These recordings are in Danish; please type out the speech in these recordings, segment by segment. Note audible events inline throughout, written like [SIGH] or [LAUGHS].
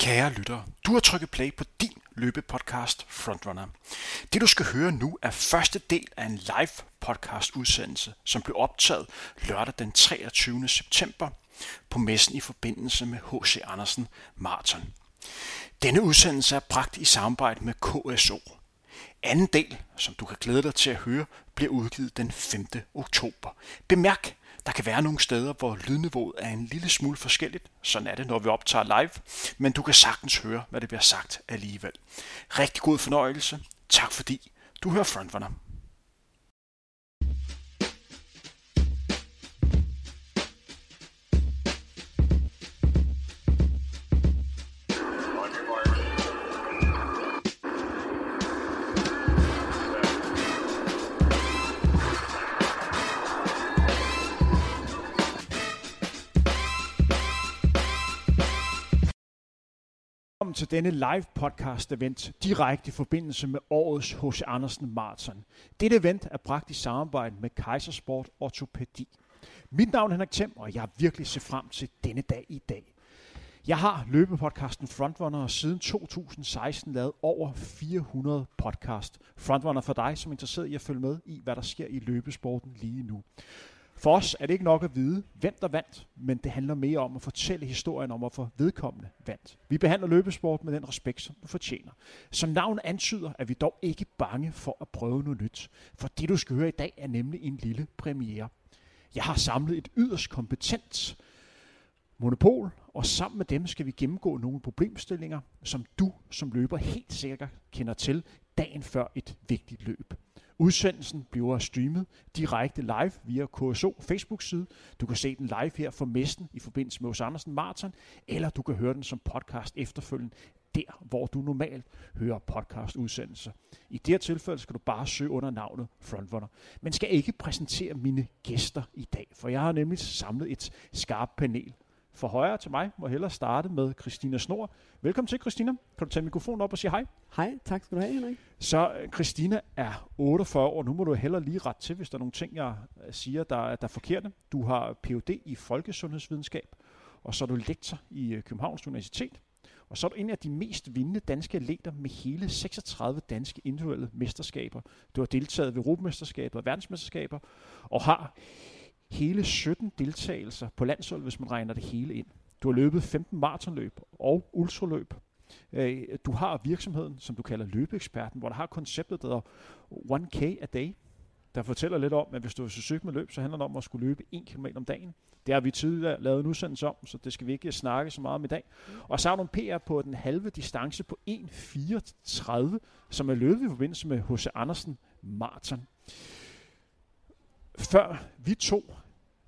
Kære lyttere, du har trykket play på din løbepodcast Frontrunner. Det du skal høre nu er første del af en live podcast udsendelse, som blev optaget lørdag den 23. september på messen i forbindelse med H.C. Andersen Marathon. Denne udsendelse er bragt i samarbejde med KSO. Anden del, som du kan glæde dig til at høre, bliver udgivet den 5. oktober. Bemærk, der kan være nogle steder, hvor lydniveauet er en lille smule forskelligt. Sådan er det, når vi optager live. Men du kan sagtens høre, hvad det bliver sagt alligevel. Rigtig god fornøjelse. Tak fordi du hører Frontrunner. Til denne live podcast event direkte i forbindelse med årets H.C. Andersen Marathon. Dette event er bragt i samarbejde med Kejsersport Ortopædi. Mit navn er Henrik Thiem, og jeg virkelig ser frem til denne dag i dag. Jeg har løbepodcasten Frontrunner og siden 2016 lavet over 400 podcast. Frontrunner for dig, som er interesseret i at følge med i, hvad der sker i løbesporten lige nu. For os er det ikke nok at vide, hvem der vandt, men det handler mere om at fortælle historien om, hvorfor vedkommende vandt. Vi behandler løbesport med den respekt, som du fortjener. Som navnet antyder, er vi dog ikke bange for at prøve noget nyt. For det, du skal høre i dag, er nemlig en lille premiere. Jeg har samlet et yderst kompetent monopol, og sammen med dem skal vi gennemgå nogle problemstillinger, som du som løber helt sikkert kender til dagen før et vigtigt løb. Udsendelsen bliver streamet direkte live via KSO Facebook-side. Du kan se den live her for messen i forbindelse med Hos Andersen Marathon, eller du kan høre den som podcast efterfølgende, der hvor du normalt hører podcast-udsendelser. I det her tilfælde skal du bare søge under navnet Frontrunner. Men skal ikke præsentere mine gæster i dag, for jeg har nemlig samlet et skarpt panel for højre til mig må hellere starte med Christina Snor. Velkommen til, Christina. Kan du tage mikrofonen op og sige hej? Hej, tak skal du have, Henrik. Så øh, Christina er 48 år. Nu må du hellere lige ret til, hvis der er nogle ting, jeg øh, siger, der, der er forkerte. Du har Ph.D. i folkesundhedsvidenskab, og så er du lektor i øh, Københavns Universitet. Og så er du en af de mest vindende danske atleter med hele 36 danske individuelle mesterskaber. Du har deltaget ved Europamesterskaber og verdensmesterskaber, og har hele 17 deltagelser på landshold, hvis man regner det hele ind. Du har løbet 15 maratonløb og ultraløb. Øh, du har virksomheden, som du kalder løbeeksperten, hvor der har konceptet, der hedder 1K a day, der fortæller lidt om, at hvis du vil søge med løb, så handler det om at skulle løbe 1 km om dagen. Det har vi tidligere lavet en udsendelse om, så det skal vi ikke snakke så meget om i dag. Og så har du en PR på den halve distance på 1.34, som er løbet i forbindelse med H.C. Andersen Marathon før vi to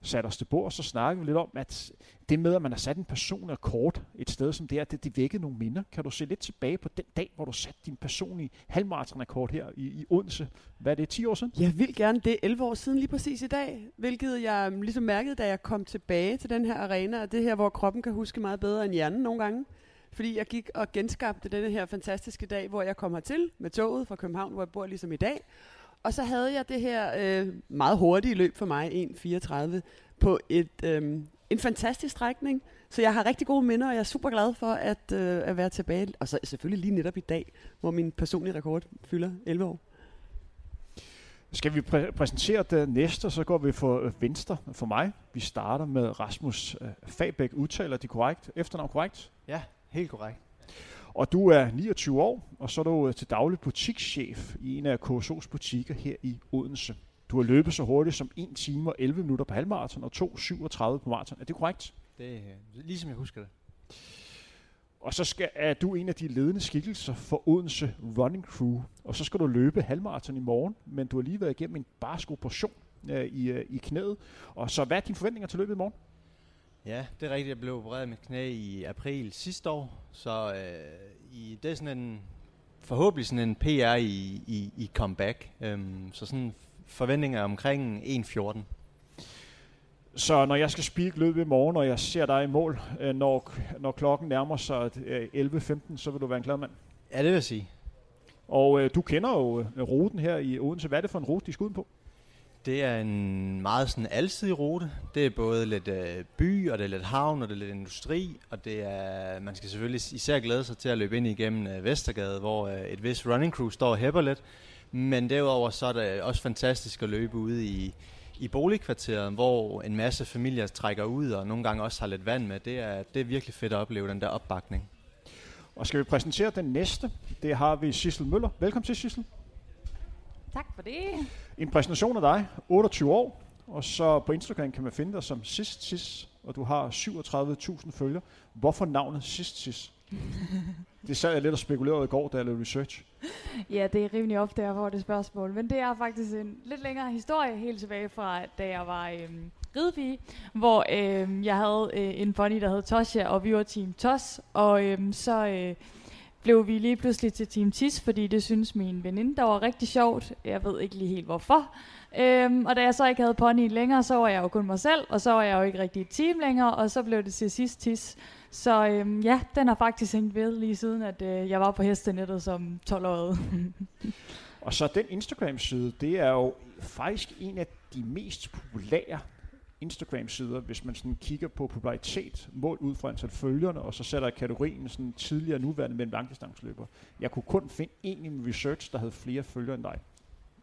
satte os til bord, så snakkede vi lidt om, at det med, at man har sat en personlig kort et sted som det her, det, det vækkede nogle minder. Kan du se lidt tilbage på den dag, hvor du satte din personlige halvmarathonrekord her i, i Odense? Hvad er det, 10 år siden? Jeg vil gerne det 11 år siden lige præcis i dag, hvilket jeg ligesom mærkede, da jeg kom tilbage til den her arena, og det her, hvor kroppen kan huske meget bedre end hjernen nogle gange. Fordi jeg gik og genskabte denne her fantastiske dag, hvor jeg kom hertil med toget fra København, hvor jeg bor ligesom i dag. Og så havde jeg det her øh, meget hurtige løb for mig, 1.34, på et, øh, en fantastisk strækning. Så jeg har rigtig gode minder, og jeg er super glad for at, øh, at være tilbage. Og så selvfølgelig lige netop i dag, hvor min personlige rekord fylder 11 år. Skal vi præ- præsentere det næste, så går vi for øh, venstre for mig. Vi starter med Rasmus øh, Fabæk. Udtaler de korrekt? Efternavn korrekt? Ja, helt korrekt. Og du er 29 år, og så er du øh, til daglig butikschef i en af KSO's butikker her i Odense. Du har løbet så hurtigt som 1 time og 11 minutter på halvmarathon og 2.37 på maraton. Er det korrekt? Det er ligesom jeg husker det. Og så skal, er du en af de ledende skikkelser for Odense Running Crew. Og så skal du løbe halvmarathon i morgen, men du har lige været igennem en barsk operation øh, i, øh, i knæet. Og så hvad er dine forventninger til løbet i morgen? Ja, det er rigtigt. Jeg blev opereret med knæ i april sidste år, så øh, i, det er sådan en, forhåbentlig sådan en PR i, i, i comeback. Øhm, så sådan forventninger omkring 1.14. Så når jeg skal speak løbet i morgen, og jeg ser dig i mål, øh, når, når klokken nærmer sig 11.15, så vil du være en glad mand? Ja, det vil jeg sige. Og øh, du kender jo øh, ruten her i Odense. Hvad er det for en rute, de skal ud på? Det er en meget sådan alsidig rute. Det er både lidt øh, by, og det er lidt havn, og det er lidt industri, og det er, man skal selvfølgelig især glæde sig til at løbe ind igennem øh, Vestergade, hvor øh, et vis running crew står og hæpper lidt. Men derudover så er det også fantastisk at løbe ude i, i boligkvarteret, hvor en masse familier trækker ud, og nogle gange også har lidt vand med. Det er, det er virkelig fedt at opleve, den der opbakning. Og skal vi præsentere den næste? Det har vi Sissel Møller. Velkommen til, Sissel. Tak for det. En præsentation af dig, 28 år, og så på Instagram kan man finde dig som Sist Sis, og du har 37.000 følgere. Hvorfor navnet Sist Sis? [LAUGHS] det sad jeg lidt og spekulerede i går, da jeg lavede research. Ja, det er rimelig ofte, jeg får det spørgsmål. Men det er faktisk en lidt længere historie, helt tilbage fra, da jeg var øhm, ridepige, hvor øhm, jeg havde øh, en pony, der hed Tosja, og vi var Team Tos. Og øhm, så øh, blev vi lige pludselig til Team Tis, fordi det synes min veninde, der var rigtig sjovt. Jeg ved ikke lige helt hvorfor. Øhm, og da jeg så ikke havde pony længere, så var jeg jo kun mig selv, og så var jeg jo ikke rigtig et team længere, og så blev det til sidst Tis. Så øhm, ja, den har faktisk hængt ved lige siden, at øh, jeg var på hestenettet som 12-årig. [LAUGHS] og så den Instagram-side, det er jo faktisk en af de mest populære Instagram-sider, hvis man sådan kigger på popularitet, mål ud fra antal følgerne, og så sætter jeg kategorien sådan tidligere nuværende mellem langdistansløber. langdistanceløber. Jeg kunne kun finde en i min research, der havde flere følgere end dig.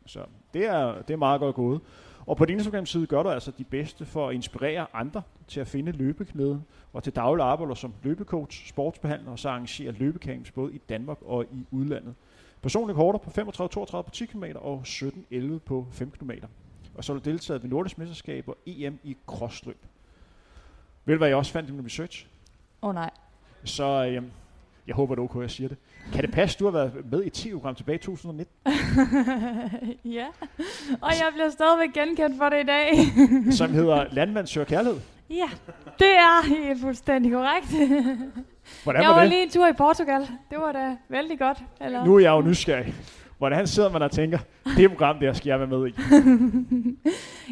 Så det er, det er meget godt gået. Og på din Instagram-side gør du altså de bedste for at inspirere andre til at finde løbeknede, og til daglig arbejder som løbecoach, sportsbehandler, og så arrangerer løbecamps både i Danmark og i udlandet. Personlige korter på 35-32 på 10 km og 17-11 på 5 km og så har du deltaget ved Nordisk Mesterskab og EM i crossløb. Ved du, hvad jeg også fandt i min research? Åh oh, nej. Så øh, jeg håber, det er okay, jeg siger det. Kan det passe, du har været med i 10 program tilbage i 2019? [LAUGHS] ja, og jeg bliver stadigvæk genkendt for det i dag. [LAUGHS] som hedder Landmand søger kærlighed? Ja, det er helt fuldstændig korrekt. Hvordan jeg var, var det? lige en tur i Portugal. Det var da vældig godt. Eller? Nu er jeg jo nysgerrig. Hvordan sidder man og tænker, det program der skal jeg være med i?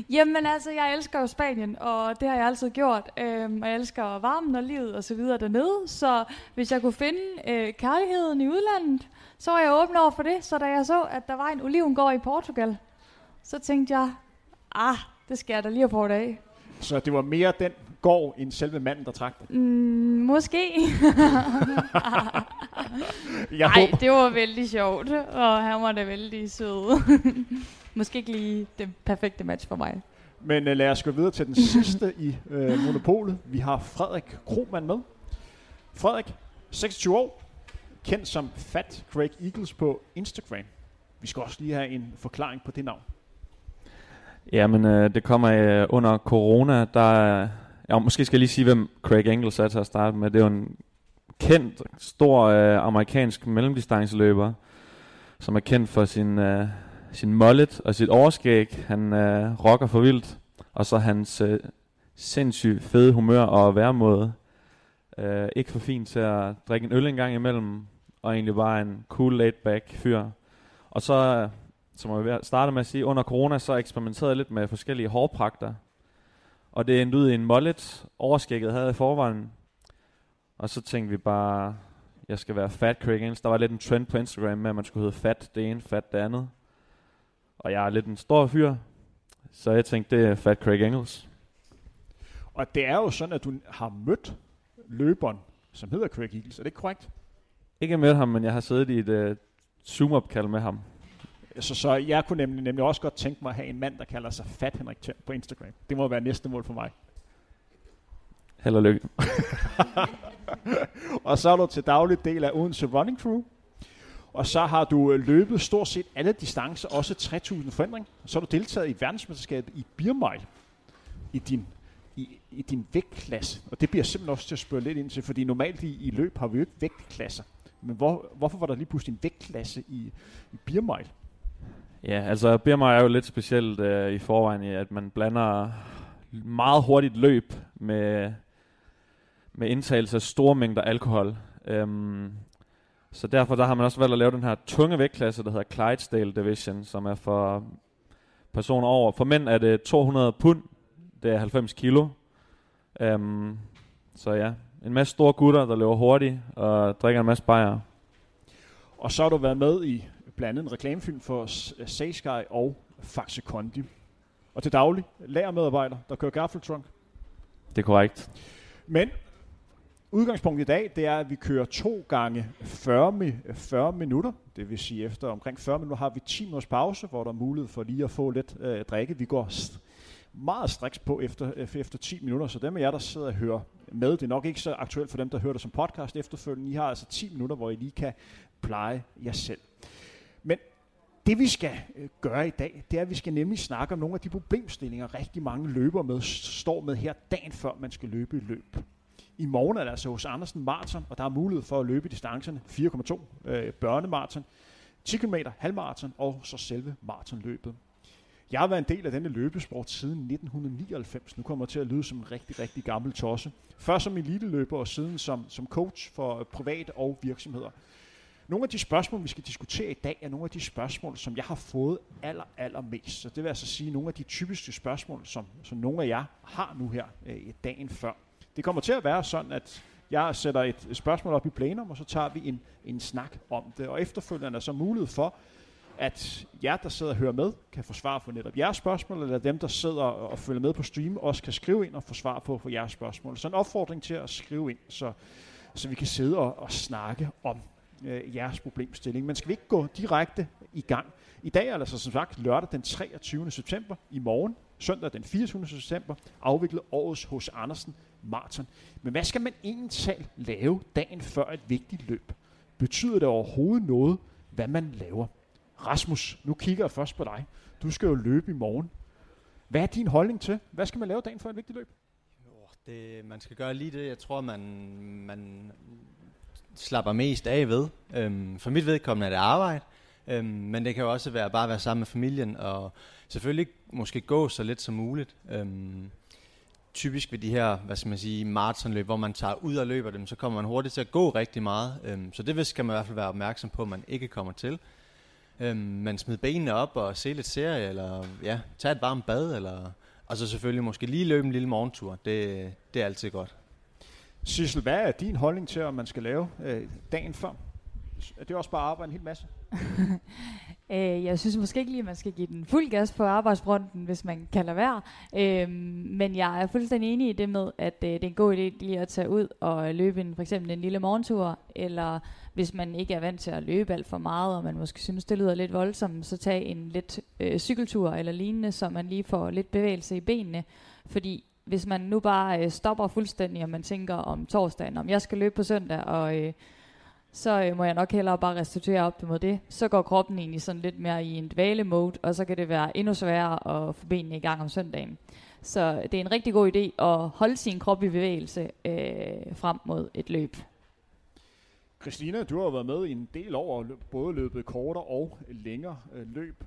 [LAUGHS] Jamen altså, jeg elsker jo Spanien, og det har jeg altid gjort. Øhm, og jeg elsker varmen og livet og så videre dernede. Så hvis jeg kunne finde øh, kærligheden i udlandet, så var jeg åben over for det. Så da jeg så, at der var en olivengård i Portugal, så tænkte jeg, ah, det skal jeg da lige have af. Så det var mere den gård end selve manden, der trak det? Mm, måske. [LAUGHS] jeg Nej, det var vældig sjovt, og han var da vældig sød. [LAUGHS] måske ikke lige det perfekte match for mig. Men uh, lad os gå videre til den [LAUGHS] sidste i uh, monopolet. Vi har Frederik Kromand med. Frederik, 26 år, kendt som Fat Craig Eagles på Instagram. Vi skal også lige have en forklaring på det navn. Jamen, øh, det kommer øh, under corona, der Ja, måske skal jeg lige sige, hvem Craig Engels er til at starte med. Det er jo en kendt, stor øh, amerikansk mellemdistanceløber, som er kendt for sin, øh, sin mullet og sit overskæg. Han øh, rocker for vildt. Og så hans øh, sindssygt fede humør og væremåde. Øh, ikke for fint til at drikke en øl en gang imellem, og egentlig bare en cool laid back fyr. Og så, øh, som jeg starte med at sige, under corona, så eksperimenterede jeg lidt med forskellige hårpragter. Og det endte ud i en mollet, overskægget havde i forvejen. Og så tænkte vi bare, jeg skal være fat Craig Engels. Der var lidt en trend på Instagram med, at man skulle hedde fat det ene, fat det andet. Og jeg er lidt en stor fyr, så jeg tænkte, det er fat Craig Engels. Og det er jo sådan, at du har mødt løberen, som hedder Craig Eagles. Er det ikke korrekt? Ikke mødt ham, men jeg har siddet i et uh, Zoom-opkald med ham. Så, så jeg kunne nemlig, nemlig også godt tænke mig at have en mand, der kalder sig Fat Henrik Thiem på Instagram. Det må være næste mål for mig. Held og lykke. [LAUGHS] og så er du til daglig del af Odense Running Crew. Og så har du øh, løbet stort set alle distancer, også 3000 forandring. Så har du deltaget i verdensmesterskabet i Beer i din, i, i din vægtklasse. Og det bliver simpelthen også til at spørge lidt ind til, fordi normalt i, i løb har vi jo ikke vægtklasser. Men hvor, hvorfor var der lige pludselig en vægtklasse i, i Beer Ja, altså Birmar er jo lidt specielt øh, i forvejen at man blander meget hurtigt løb med, med indtagelse af store mængder alkohol. Øhm, så derfor der har man også valgt at lave den her tunge vægtklasse, der hedder Clydesdale Division, som er for personer over. For mænd er det 200 pund, det er 90 kilo. Øhm, så ja, en masse store gutter, der løber hurtigt og drikker en masse bajer. Og så har du været med i blandt andet en reklamefilm for Saysky og Faxe Kondi. Og til daglig lagermedarbejder, der kører gaffeltrunk. Det er korrekt. Men udgangspunktet i dag, det er, at vi kører to gange 40, mi- 40 minutter. Det vil sige, efter omkring 40 minutter har vi 10 minutters pause, hvor der er mulighed for lige at få lidt øh, drikke. Vi går meget striks på efter, øh, efter 10 minutter, så dem af jer, der sidder og hører med, det er nok ikke så aktuelt for dem, der hører det som podcast efterfølgende. I har altså 10 minutter, hvor I lige kan pleje jer selv. Men det vi skal øh, gøre i dag, det er, at vi skal nemlig snakke om nogle af de problemstillinger, rigtig mange løber med, står med her dagen før man skal løbe i løb. I morgen er der altså hos Andersen Marathon, og der er mulighed for at løbe distancerne 4,2 øh, børnemarathon, 10 km halvmarathon og så selve maratonløbet. Jeg har været en del af denne løbesport siden 1999. Nu kommer jeg til at lyde som en rigtig, rigtig gammel tosse. Først som eliteløber og siden som, som coach for øh, private og virksomheder. Nogle af de spørgsmål, vi skal diskutere i dag, er nogle af de spørgsmål, som jeg har fået aller, aller mest. Så det vil altså sige nogle af de typiske spørgsmål, som, som nogle af jer har nu her øh, dagen før. Det kommer til at være sådan, at jeg sætter et spørgsmål op i plenum, og så tager vi en, en snak om det. Og efterfølgende er der så mulighed for, at jer, der sidder og hører med, kan få svar på netop jeres spørgsmål, eller dem, der sidder og følger med på stream, også kan skrive ind og få svar på, på jeres spørgsmål. Så en opfordring til at skrive ind, så, så vi kan sidde og, og snakke om øh, jeres problemstilling. Men skal vi ikke gå direkte i gang? I dag er altså som sagt lørdag den 23. september. I morgen, søndag den 24. september, afviklet årets hos Andersen Marathon. Men hvad skal man egentlig lave dagen før et vigtigt løb? Betyder det overhovedet noget, hvad man laver? Rasmus, nu kigger jeg først på dig. Du skal jo løbe i morgen. Hvad er din holdning til? Hvad skal man lave dagen før et vigtigt løb? Det, man skal gøre lige det, jeg tror, man, man slapper mest af ved. Øhm, for mit vedkommende er det arbejde, øhm, men det kan jo også være bare at være sammen med familien, og selvfølgelig måske gå så lidt som muligt. Øhm, typisk ved de her, hvad skal man sige, maratonløb, hvor man tager ud og løber dem, så kommer man hurtigt til at gå rigtig meget. Øhm, så det skal man i hvert fald være opmærksom på, at man ikke kommer til. Øhm, man smider benene op og se lidt serie, eller ja, tage et varmt bad, eller, og så selvfølgelig måske lige løbe en lille morgentur. Det, det er altid godt. Sissel, hvad er din holdning til, om man skal lave øh, dagen før? Er det også bare at arbejde en hel masse? [LAUGHS] Øh, jeg synes måske ikke lige, at man skal give den fuld gas på arbejdsfronten, hvis man kan lade være. Øh, men jeg er fuldstændig enig i det med, at øh, det er en god idé lige at tage ud og løbe en, for eksempel en lille morgentur, eller hvis man ikke er vant til at løbe alt for meget, og man måske synes, det lyder lidt voldsomt, så tag en lidt øh, cykeltur eller lignende, så man lige får lidt bevægelse i benene. Fordi hvis man nu bare øh, stopper fuldstændig, og man tænker om torsdagen, om jeg skal løbe på søndag, og øh, så øh, må jeg nok hellere bare restituere op mod det. Så går kroppen egentlig sådan lidt mere i en dvale-mode, og så kan det være endnu sværere at få benene i gang om søndagen. Så det er en rigtig god idé at holde sin krop i bevægelse øh, frem mod et løb. Christina, du har været med i en del år, både løbet kortere og længere øh, løb.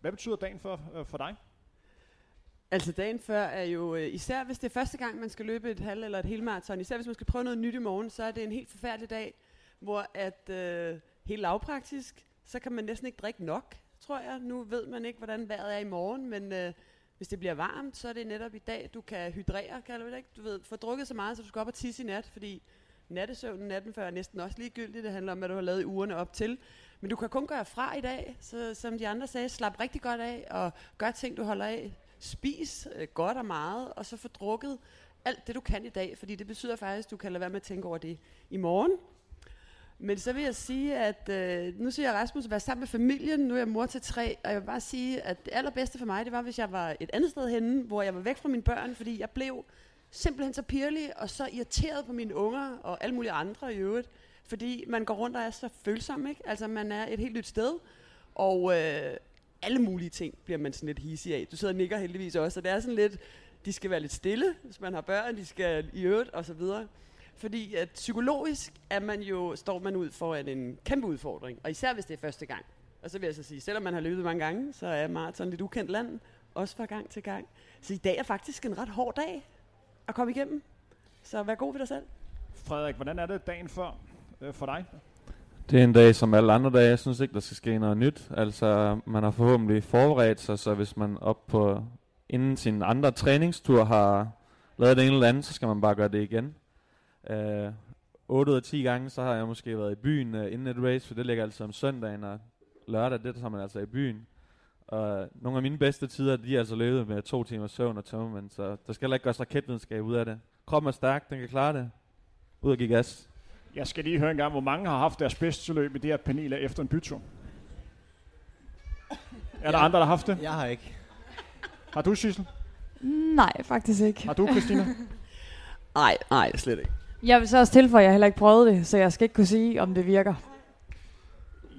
Hvad betyder dagen for, øh, for dig? Altså dagen før er jo, øh, især hvis det er første gang, man skal løbe et halv eller et helmarathon, især hvis man skal prøve noget nyt i morgen, så er det en helt forfærdelig dag, hvor at øh, helt lavpraktisk, så kan man næsten ikke drikke nok, tror jeg. Nu ved man ikke, hvordan vejret er i morgen, men øh, hvis det bliver varmt, så er det netop i dag, du kan hydrere, kan du ikke? Du ved, få drukket så meget, så du skal op og tisse i nat, fordi nattesøvnen natten før er næsten også ligegyldigt. Det handler om, hvad du har lavet i ugerne op til. Men du kan kun gøre fra i dag, så som de andre sagde, slap rigtig godt af, og gør ting, du holder af. Spis øh, godt og meget, og så få drukket alt det, du kan i dag, fordi det betyder faktisk, at du kan lade være med at tænke over det i morgen. Men så vil jeg sige, at øh, nu siger jeg Rasmus at være sammen med familien. Nu er jeg mor til tre, og jeg vil bare sige, at det allerbedste for mig, det var, hvis jeg var et andet sted henne, hvor jeg var væk fra mine børn, fordi jeg blev simpelthen så pirlig og så irriteret på mine unger og alle mulige andre i øvrigt. Fordi man går rundt og er så følsom, ikke? Altså man er et helt nyt sted, og øh, alle mulige ting bliver man sådan lidt hisig af. Du sidder og nikker heldigvis også, og det er sådan lidt, de skal være lidt stille, hvis man har børn, de skal i øvrigt og så videre. Fordi at psykologisk er man jo, står man ud for en kæmpe udfordring, og især hvis det er første gang. Og så vil jeg så sige, selvom man har løbet mange gange, så er maraton lidt ukendt land, også fra gang til gang. Så i dag er faktisk en ret hård dag at komme igennem. Så vær god ved dig selv. Frederik, hvordan er det dagen før øh, for dig? Det er en dag som alle andre dage. Jeg synes ikke, der skal ske noget nyt. Altså, man har forhåbentlig forberedt sig, så hvis man op på inden sin andre træningstur har lavet det ene eller andet, så skal man bare gøre det igen. Øh, 8 ud af 10 gange, så har jeg måske været i byen uh, inden et race, for det ligger altså om søndagen, og lørdag, det tager man altså i byen. Og nogle af mine bedste tider, de er altså løbet med to timer søvn og tømmermænd, så der skal heller ikke gøres raketvidenskab ud af det. Kroppen er stærk, den kan klare det. Ud og give gas. Jeg skal lige høre en gang, hvor mange har haft deres bedste løb i det her panel efter en bytur? Er der Ja. andre, der har haft det? Jeg har ikke. Har du, Sissel? Nej, faktisk ikke. Har du, Christina? [LAUGHS] Nej, nej, slet ikke. Jeg vil så også tilføje, at jeg heller ikke prøvet det, så jeg skal ikke kunne sige, om det virker.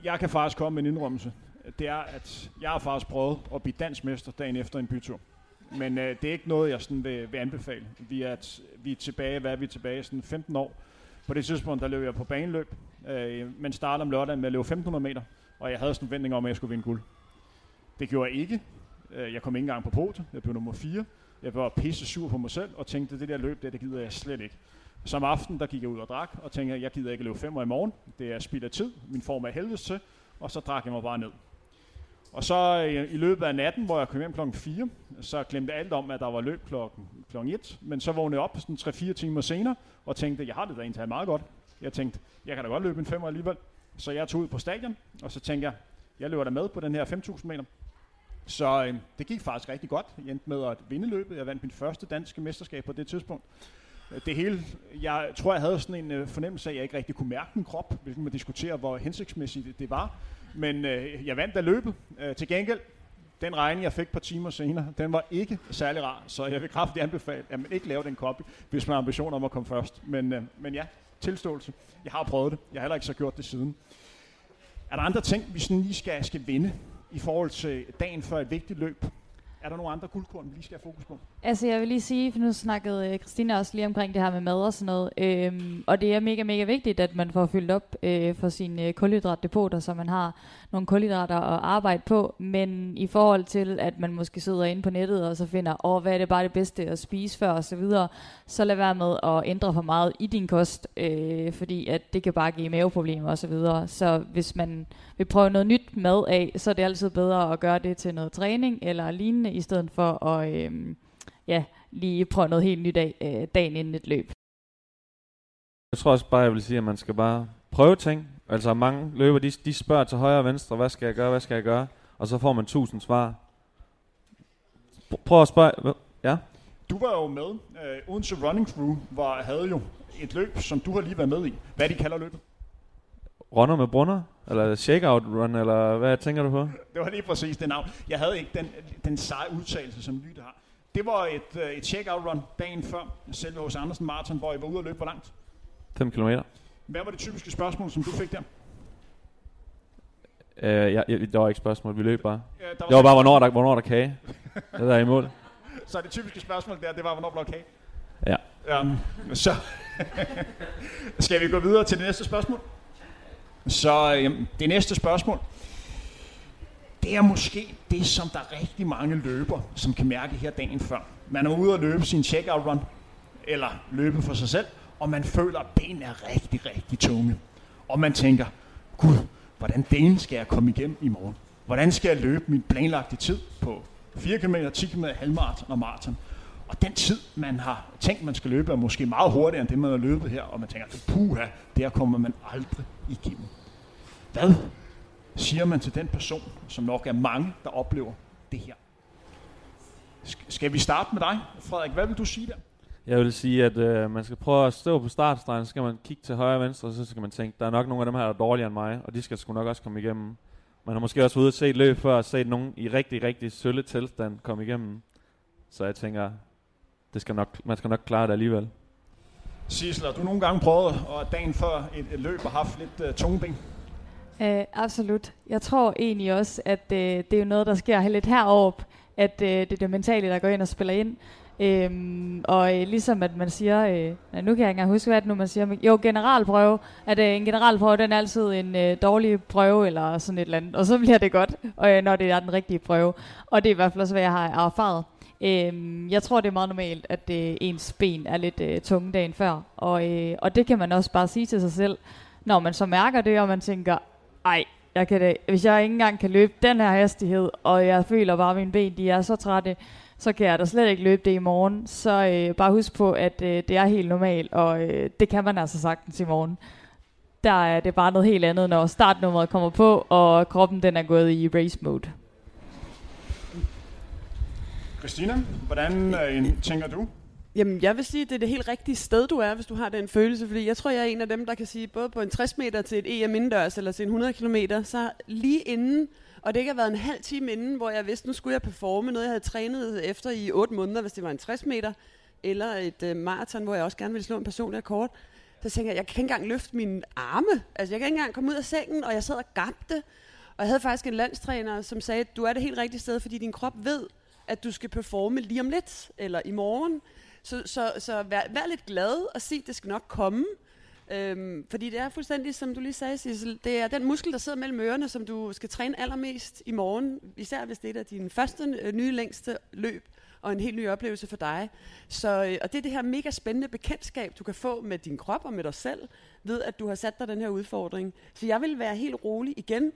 Jeg kan faktisk komme med en indrømmelse. Det er, at jeg har faktisk prøvet at blive dansmester dagen efter en bytur. Men øh, det er ikke noget, jeg sådan vil, vil anbefale. Vi er, t- vi er tilbage, hvad er vi tilbage? Sådan 15 år. På det tidspunkt, der løb jeg på baneløb, øh, men startede om lørdagen med at løbe 1500 meter, og jeg havde sådan en forventning om, at jeg skulle vinde guld. Det gjorde jeg ikke. Øh, jeg kom ikke engang på podiet. Jeg blev nummer 4. Jeg var pisse sur på mig selv, og tænkte, det der løb, det, det gider jeg slet ikke. Som aften, der gik jeg ud og drak, og tænkte, jeg gider ikke løbe 5 i morgen. Det er spild af tid. Min form er helvedes til. Og så drak jeg mig bare ned. Og så øh, i løbet af natten, hvor jeg kom hjem klokken 4, så glemte jeg alt om, at der var løb klokken, klokken 1. Men så vågnede jeg op sådan 3-4 timer senere, og tænkte, jeg har det da egentlig meget godt. Jeg tænkte, jeg kan da godt løbe en 5 alligevel. Så jeg tog ud på stadion, og så tænkte jeg, jeg løber der med på den her 5.000 meter. Så øh, det gik faktisk rigtig godt. Jeg endte med at vinde løbet. Jeg vandt min første danske mesterskab på det tidspunkt. Det hele, jeg tror, jeg havde sådan en øh, fornemmelse af, at jeg ikke rigtig kunne mærke min krop, hvilket man diskuterer, hvor hensigtsmæssigt det, det var. Men øh, jeg vandt da løbet. Øh, til gengæld, den regning, jeg fik et par timer senere, den var ikke særlig rar, så jeg vil kraftigt anbefale, at man ikke laver den copy, hvis man har ambition om at komme først. Men, øh, men ja, tilståelse. Jeg har prøvet det. Jeg har heller ikke så gjort det siden. Er der andre ting, vi sådan lige skal, skal vinde i forhold til dagen før et vigtigt løb? Er der nogle andre guldkorn, vi lige skal have fokus på? Altså jeg vil lige sige, for nu snakkede øh, Christina også lige omkring det her med mad og sådan noget, øhm, og det er mega, mega vigtigt, at man får fyldt op øh, for sine øh, kulhydratdepoter, så man har nogle kulhydrater at arbejde på, men i forhold til, at man måske sidder inde på nettet og så finder, åh, hvad er det bare det bedste at spise før og så videre, så lad være med at ændre for meget i din kost, øh, fordi at det kan bare give maveproblemer og så videre. Så hvis man vil prøve noget nyt mad af, så er det altid bedre at gøre det til noget træning eller lignende, i stedet for at øh, ja, lige prøve noget helt nyt af øh, dagen inden et løb. Jeg tror også bare, jeg vil sige, at man skal bare prøve ting. Altså mange løber, de, de spørger til højre og venstre, hvad skal jeg gøre, hvad skal jeg gøre? Og så får man tusind svar. Pr- Prøv at spørge, ja? Du var jo med. Øh, Odense Running Crew var, havde jo et løb, som du har lige været med i. Hvad de kalder løbet? Runner med brunner? Eller shakeout run, eller hvad tænker du på? Det var lige præcis det navn. Jeg havde ikke den, den seje udtalelse, som Lytte har. Det var et, øh, et check-out run dagen før, selv hos Andersen Marathon, hvor jeg var ude og løbe hvor langt. 5 km. Hvad var det typiske spørgsmål, som du fik der? Uh, ja, ja, der var ikke spørgsmål, vi løb bare. Ja, der Det var bare, hvornår der, hvornår er der kage. Det der er i mål. Så det typiske spørgsmål der, det var, hvornår blev kage? Ja. Um, så [LAUGHS] skal vi gå videre til det næste spørgsmål? Så øhm, det næste spørgsmål, det er måske det, som der er rigtig mange løber, som kan mærke her dagen før. Man er ude og løbe sin checkout run, eller løbe for sig selv, og man føler, at benene er rigtig, rigtig tunge. Og man tænker, gud, hvordan delen skal jeg komme igennem i morgen? Hvordan skal jeg løbe min planlagte tid på 4 km, 10 km, halvmarathon og maraton? Og den tid, man har tænkt, man skal løbe, er måske meget hurtigere end det, man har løbet her. Og man tænker, puha, der kommer man aldrig igennem. Hvad siger man til den person, som nok er mange, der oplever det her? Sk- Skal vi starte med dig, Frederik? Hvad vil du sige der? Jeg vil sige, at øh, man skal prøve at stå på startstregen, så skal man kigge til højre og venstre, og så skal man tænke, der er nok nogle af dem her, der er dårligere end mig, og de skal sgu nok også komme igennem. Man har måske også ude og set løb før, og set nogen i rigtig, rigtig sølle tilstand komme igennem. Så jeg tænker, det skal nok, man skal nok klare det alligevel. Sissel, har du nogle gange prøvet at dagen før et, et løb og haft lidt uh, tungeben? Øh, absolut. Jeg tror egentlig også, at øh, det er jo noget, der sker lidt heroppe, at øh, det er det mentale, der går ind og spiller ind. Øhm, og øh, ligesom at man siger, øh, nej, nu kan jeg ikke engang huske, hvad det nu man siger, men jo, generalprøve, at øh, en generalprøve, den er altid en øh, dårlig prøve, eller sådan et eller andet, og så bliver det godt, og, øh, når det er den rigtige prøve. Og det er i hvert fald også, hvad jeg har erfaret. Øhm, jeg tror, det er meget normalt, at øh, ens ben er lidt øh, tunge dagen før, og, øh, og det kan man også bare sige til sig selv, når man så mærker det, og man tænker, ej, jeg kan det, hvis jeg ikke engang kan løbe den her hastighed, og jeg føler bare, at mine ben de er så trætte, så kan jeg da slet ikke løbe det i morgen. Så øh, bare husk på, at øh, det er helt normalt, og øh, det kan man altså sagtens i morgen. Der er det bare noget helt andet, når startnummeret kommer på, og kroppen den er gået i race mode. Christina, hvordan øh, tænker du? Jamen, jeg vil sige, at det er det helt rigtige sted, du er, hvis du har den følelse. Fordi jeg tror, jeg er en af dem, der kan sige, både på en 60 meter til et EM indendørs, eller til en 100 km, så lige inden, og det ikke har været en halv time inden, hvor jeg vidste, nu skulle jeg performe noget, jeg havde trænet efter i 8 måneder, hvis det var en 60 meter, eller et øh, maraton, hvor jeg også gerne ville slå en personlig rekord. Så tænkte jeg, jeg kan ikke engang løfte mine arme. Altså, jeg kan ikke engang komme ud af sengen, og jeg sad og gabte. Og jeg havde faktisk en landstræner, som sagde, du er det helt rigtige sted, fordi din krop ved, at du skal performe lige om lidt, eller i morgen. Så, så, så vær, vær lidt glad og sig, det skal nok komme. Øhm, fordi det er fuldstændig, som du lige sagde, Sissel, det er den muskel, der sidder mellem ørerne, som du skal træne allermest i morgen, især hvis det er din første øh, nye længste løb og en helt ny oplevelse for dig. Så, øh, og det er det her mega spændende bekendtskab, du kan få med din krop og med dig selv, ved at du har sat dig den her udfordring. Så jeg vil være helt rolig igen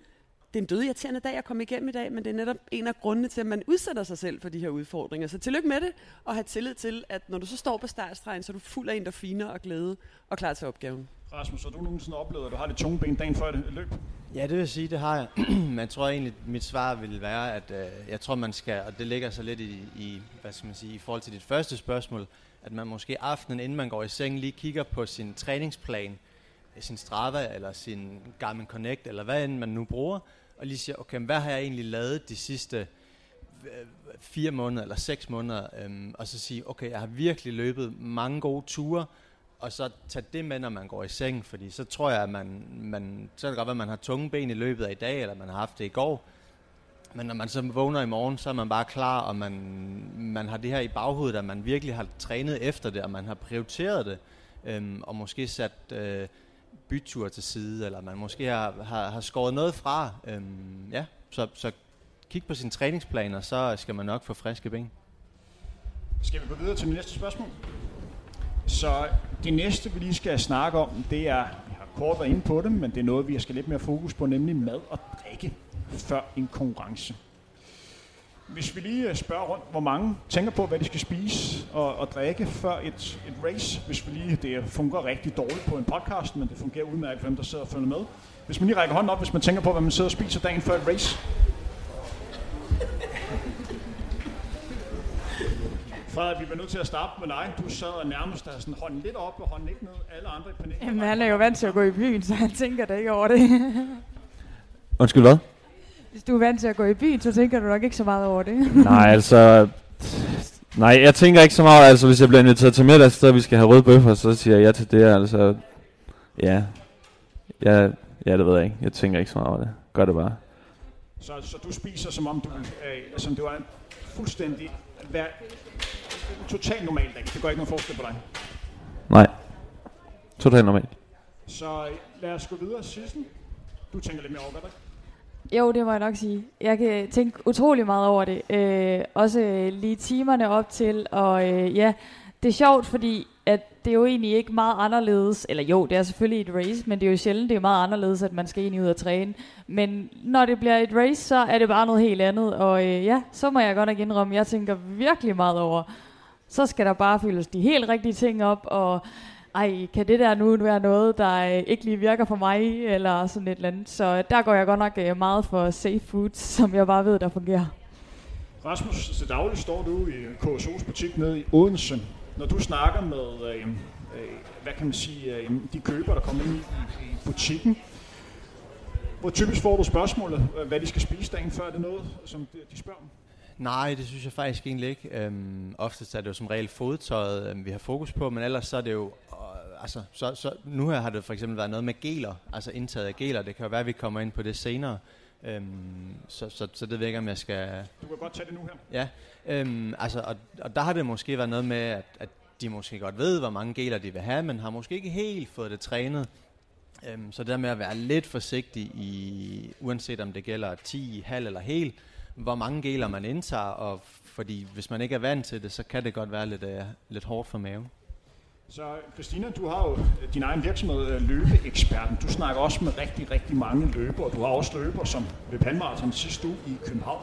det er en død irriterende dag at komme igennem i dag, men det er netop en af grundene til, at man udsætter sig selv for de her udfordringer. Så tillykke med det, og have tillid til, at når du så står på startstregen, så er du fuld af endorfiner og glæde og klar til opgaven. Rasmus, har du nogensinde oplevet, at du har det tunge ben dagen før det løb? Ja, det vil sige, det har jeg. [CLEARS THROAT] Jeg tror egentlig, mit svar vil være, at øh, jeg tror, man skal, og det ligger så lidt i, i, hvad skal man sige, i forhold til dit første spørgsmål, at man måske aftenen, inden man går i seng, lige kigger på sin træningsplan, sin Strava eller sin Garmin Connect, eller hvad end man nu bruger, og lige siger, okay, hvad har jeg egentlig lavet de sidste øh, fire måneder eller seks måneder, øhm, og så sige, okay, jeg har virkelig løbet mange gode ture, og så tage det med, når man går i seng, fordi så tror jeg, at man, man så er det godt, at man har tunge ben i løbet af i dag, eller man har haft det i går, men når man så vågner i morgen, så er man bare klar, og man, man har det her i baghovedet, at man virkelig har trænet efter det, og man har prioriteret det, øhm, og måske sat øh, bytur til side, eller man måske har, har, har skåret noget fra. Øhm, ja, så, så kig på sin træningsplan, og så skal man nok få friske ben. Skal vi gå videre til næste spørgsmål? Så det næste, vi lige skal snakke om, det er, vi har kort været inde på det, men det er noget, vi skal lidt mere fokus på, nemlig mad og drikke før en konkurrence. Hvis vi lige øh, spørger rundt, hvor mange tænker på, hvad de skal spise og, og drikke før et, et race, hvis vi lige, det fungerer rigtig dårligt på en podcast, men det fungerer udmærket for dem, der sidder og følger med. Hvis man lige rækker hånden op, hvis man tænker på, hvad man sidder og spiser dagen før et race. Frederik, vi bliver nødt til at starte med dig. Du sad og nærmest der sådan hånden lidt op og hånden ikke ned. Alle andre i panelet. Jamen, han er jo vant til at gå i byen, så han tænker da ikke over det. Undskyld, hvad? Hvis du er vant til at gå i byen, så tænker du nok ikke så meget over det. [LAUGHS] Nej, altså... Nej, jeg tænker ikke så meget, altså hvis jeg bliver inviteret til middag, så vi skal have røde bøffer, så siger jeg ja til det, altså... Ja. Ja, ja, det ved jeg ikke. Jeg tænker ikke så meget over det. Gør det bare. Så, så du spiser som om du, øh, som du er en fuldstændig hver, totalt normal dag. Det gør ikke nogen forskel på dig. Nej. Totalt normalt. Så øh, lad os gå videre. Sissel, du tænker lidt mere over, hvad der jo, det må jeg nok sige. Jeg kan tænke utrolig meget over det. Øh, også øh, lige timerne op til, og øh, ja, det er sjovt, fordi at det er jo egentlig ikke meget anderledes, eller jo, det er selvfølgelig et race, men det er jo sjældent, det er meget anderledes, at man skal egentlig ud og træne. Men når det bliver et race, så er det bare noget helt andet, og øh, ja, så må jeg godt nok indrømme, jeg tænker virkelig meget over, så skal der bare fyldes de helt rigtige ting op, og ej, kan det der nu være noget, der øh, ikke lige virker for mig, eller sådan et eller andet. Så øh, der går jeg godt nok øh, meget for safe food, [LAUGHS] som jeg bare ved, der fungerer. Rasmus, til daglig står du i KSO's butik nede i Odense. Når du snakker med, øh, øh, hvad kan man sige, øh, de køber, der kommer ind i, i butikken, hvor typisk får du spørgsmålet, øh, hvad de skal spise dagen før? Er det noget, som de spørger om? Nej, det synes jeg faktisk egentlig ikke. Øhm, oftest er det jo som regel fodtøjet, øhm, vi har fokus på, men ellers så er det jo... Øh, altså, så, så, nu her har det for eksempel været noget med geler, altså indtaget af geler. Det kan jo være, at vi kommer ind på det senere. Øhm, så, så, så det ved jeg ikke, om jeg skal... Du kan godt tage det nu her. Ja, øhm, altså, og, og der har det måske været noget med, at, at de måske godt ved, hvor mange geler de vil have, men har måske ikke helt fået det trænet. Øhm, så det der med at være lidt forsigtig, i, uanset om det gælder 10, halv eller hel, hvor mange geler man indtager, og fordi hvis man ikke er vant til det, så kan det godt være lidt, uh, lidt hårdt for maven. Så Christina, du har jo øh, din egen virksomhed, øh, Løbeeksperten. Du snakker også med rigtig, rigtig mange løbere. Du har også løber som ved Pandmarathon sidste uge i København.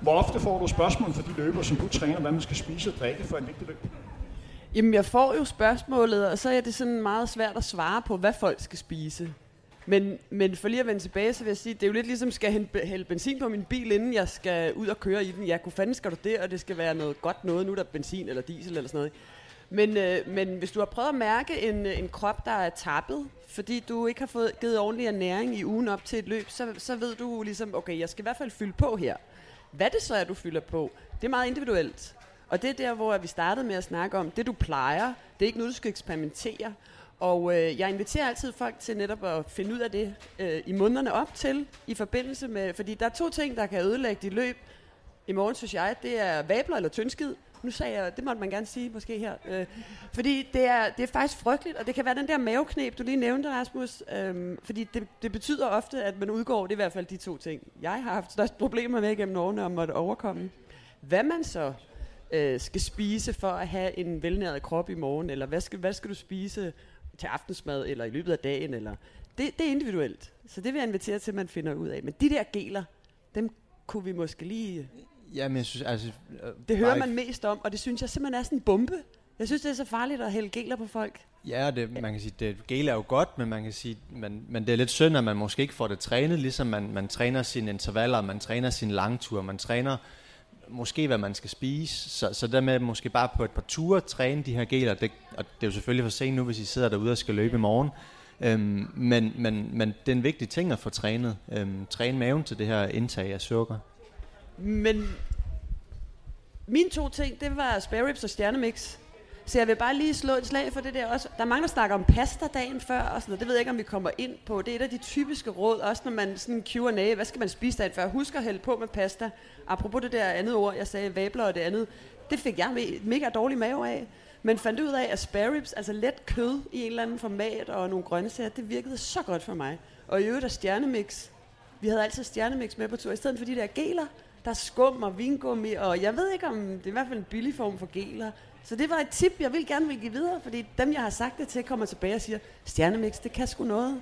Hvor ofte får du spørgsmål fra de løbere, som du træner, hvad man skal spise og drikke for et vigtigt løb? Jamen, jeg får jo spørgsmålet, og så er det sådan meget svært at svare på, hvad folk skal spise. Men, men for lige at vende tilbage, så vil jeg sige, det er jo lidt ligesom, skal jeg hælde benzin på min bil, inden jeg skal ud og køre i den. Ja, kunne fanden skal du det, og det skal være noget godt noget, nu er der benzin eller diesel eller sådan noget. Men, øh, men hvis du har prøvet at mærke en, øh, en krop, der er tappet, fordi du ikke har fået givet ordentlig ernæring i ugen op til et løb, så, så ved du ligesom, okay, jeg skal i hvert fald fylde på her. Hvad det så er, du fylder på, det er meget individuelt. Og det er der, hvor vi startede med at snakke om, det du plejer, det er ikke noget, du skal eksperimentere. Og øh, jeg inviterer altid folk til netop at finde ud af det øh, i månederne op til, i forbindelse med, fordi der er to ting, der kan ødelægge dit løb. I morgen, synes jeg, det er vabler eller tyndskid. Nu sagde jeg, det måtte man gerne sige måske her. Øh, fordi det er, det er faktisk frygteligt, og det kan være den der maveknep, du lige nævnte, Rasmus. Øh, fordi det, det betyder ofte, at man udgår, det er i hvert fald de to ting, jeg har haft størst problemer med gennem årene om at overkomme. Hvad man så øh, skal spise for at have en velnæret krop i morgen, eller hvad skal, hvad skal du spise til aftensmad, eller i løbet af dagen, eller det, det er individuelt. Så det vil jeg invitere til, at man finder ud af. Men de der geler, dem kunne vi måske lige... Jamen, jeg synes, altså... Øh, det hører man mest om, og det synes jeg simpelthen er sådan en bombe. Jeg synes, det er så farligt at hælde geler på folk. Ja, det, man kan sige, det gel er jo godt, men man kan sige, man, men det er lidt synd, at man måske ikke får det trænet, ligesom man, man træner sine intervaller, man træner sin langtur, man træner måske, hvad man skal spise. Så, så dermed måske bare på et par ture træne de her geler. Det, og det er jo selvfølgelig for sent nu, hvis I sidder derude og skal løbe i morgen. Øhm, men, men, men det er en vigtig ting at få trænet. Øhm, træne maven til det her indtag af sukker. Men mine to ting, det var spare ribs og stjernemix. Så jeg vil bare lige slå et slag for det der også. Der er mange, der snakker om pasta dagen før, og sådan noget. det ved jeg ikke, om vi kommer ind på. Det er et af de typiske råd, også når man sådan Q&A, hvad skal man spise dagen før? Husk at hælde på med pasta. Apropos det der andet ord, jeg sagde, vabler og det andet, det fik jeg mega dårlig mave af. Men fandt ud af, at spare ribs, altså let kød i en eller anden format og nogle grøntsager, det virkede så godt for mig. Og i øvrigt er stjernemix. Vi havde altid stjernemix med på tur, i stedet for de der geler. Der er skum og vingummi, og jeg ved ikke om, det er i hvert fald en billig form for geler. Så det var et tip, jeg vil gerne vil give videre, fordi dem, jeg har sagt det til, kommer tilbage og siger, stjernemix, det kan sgu noget.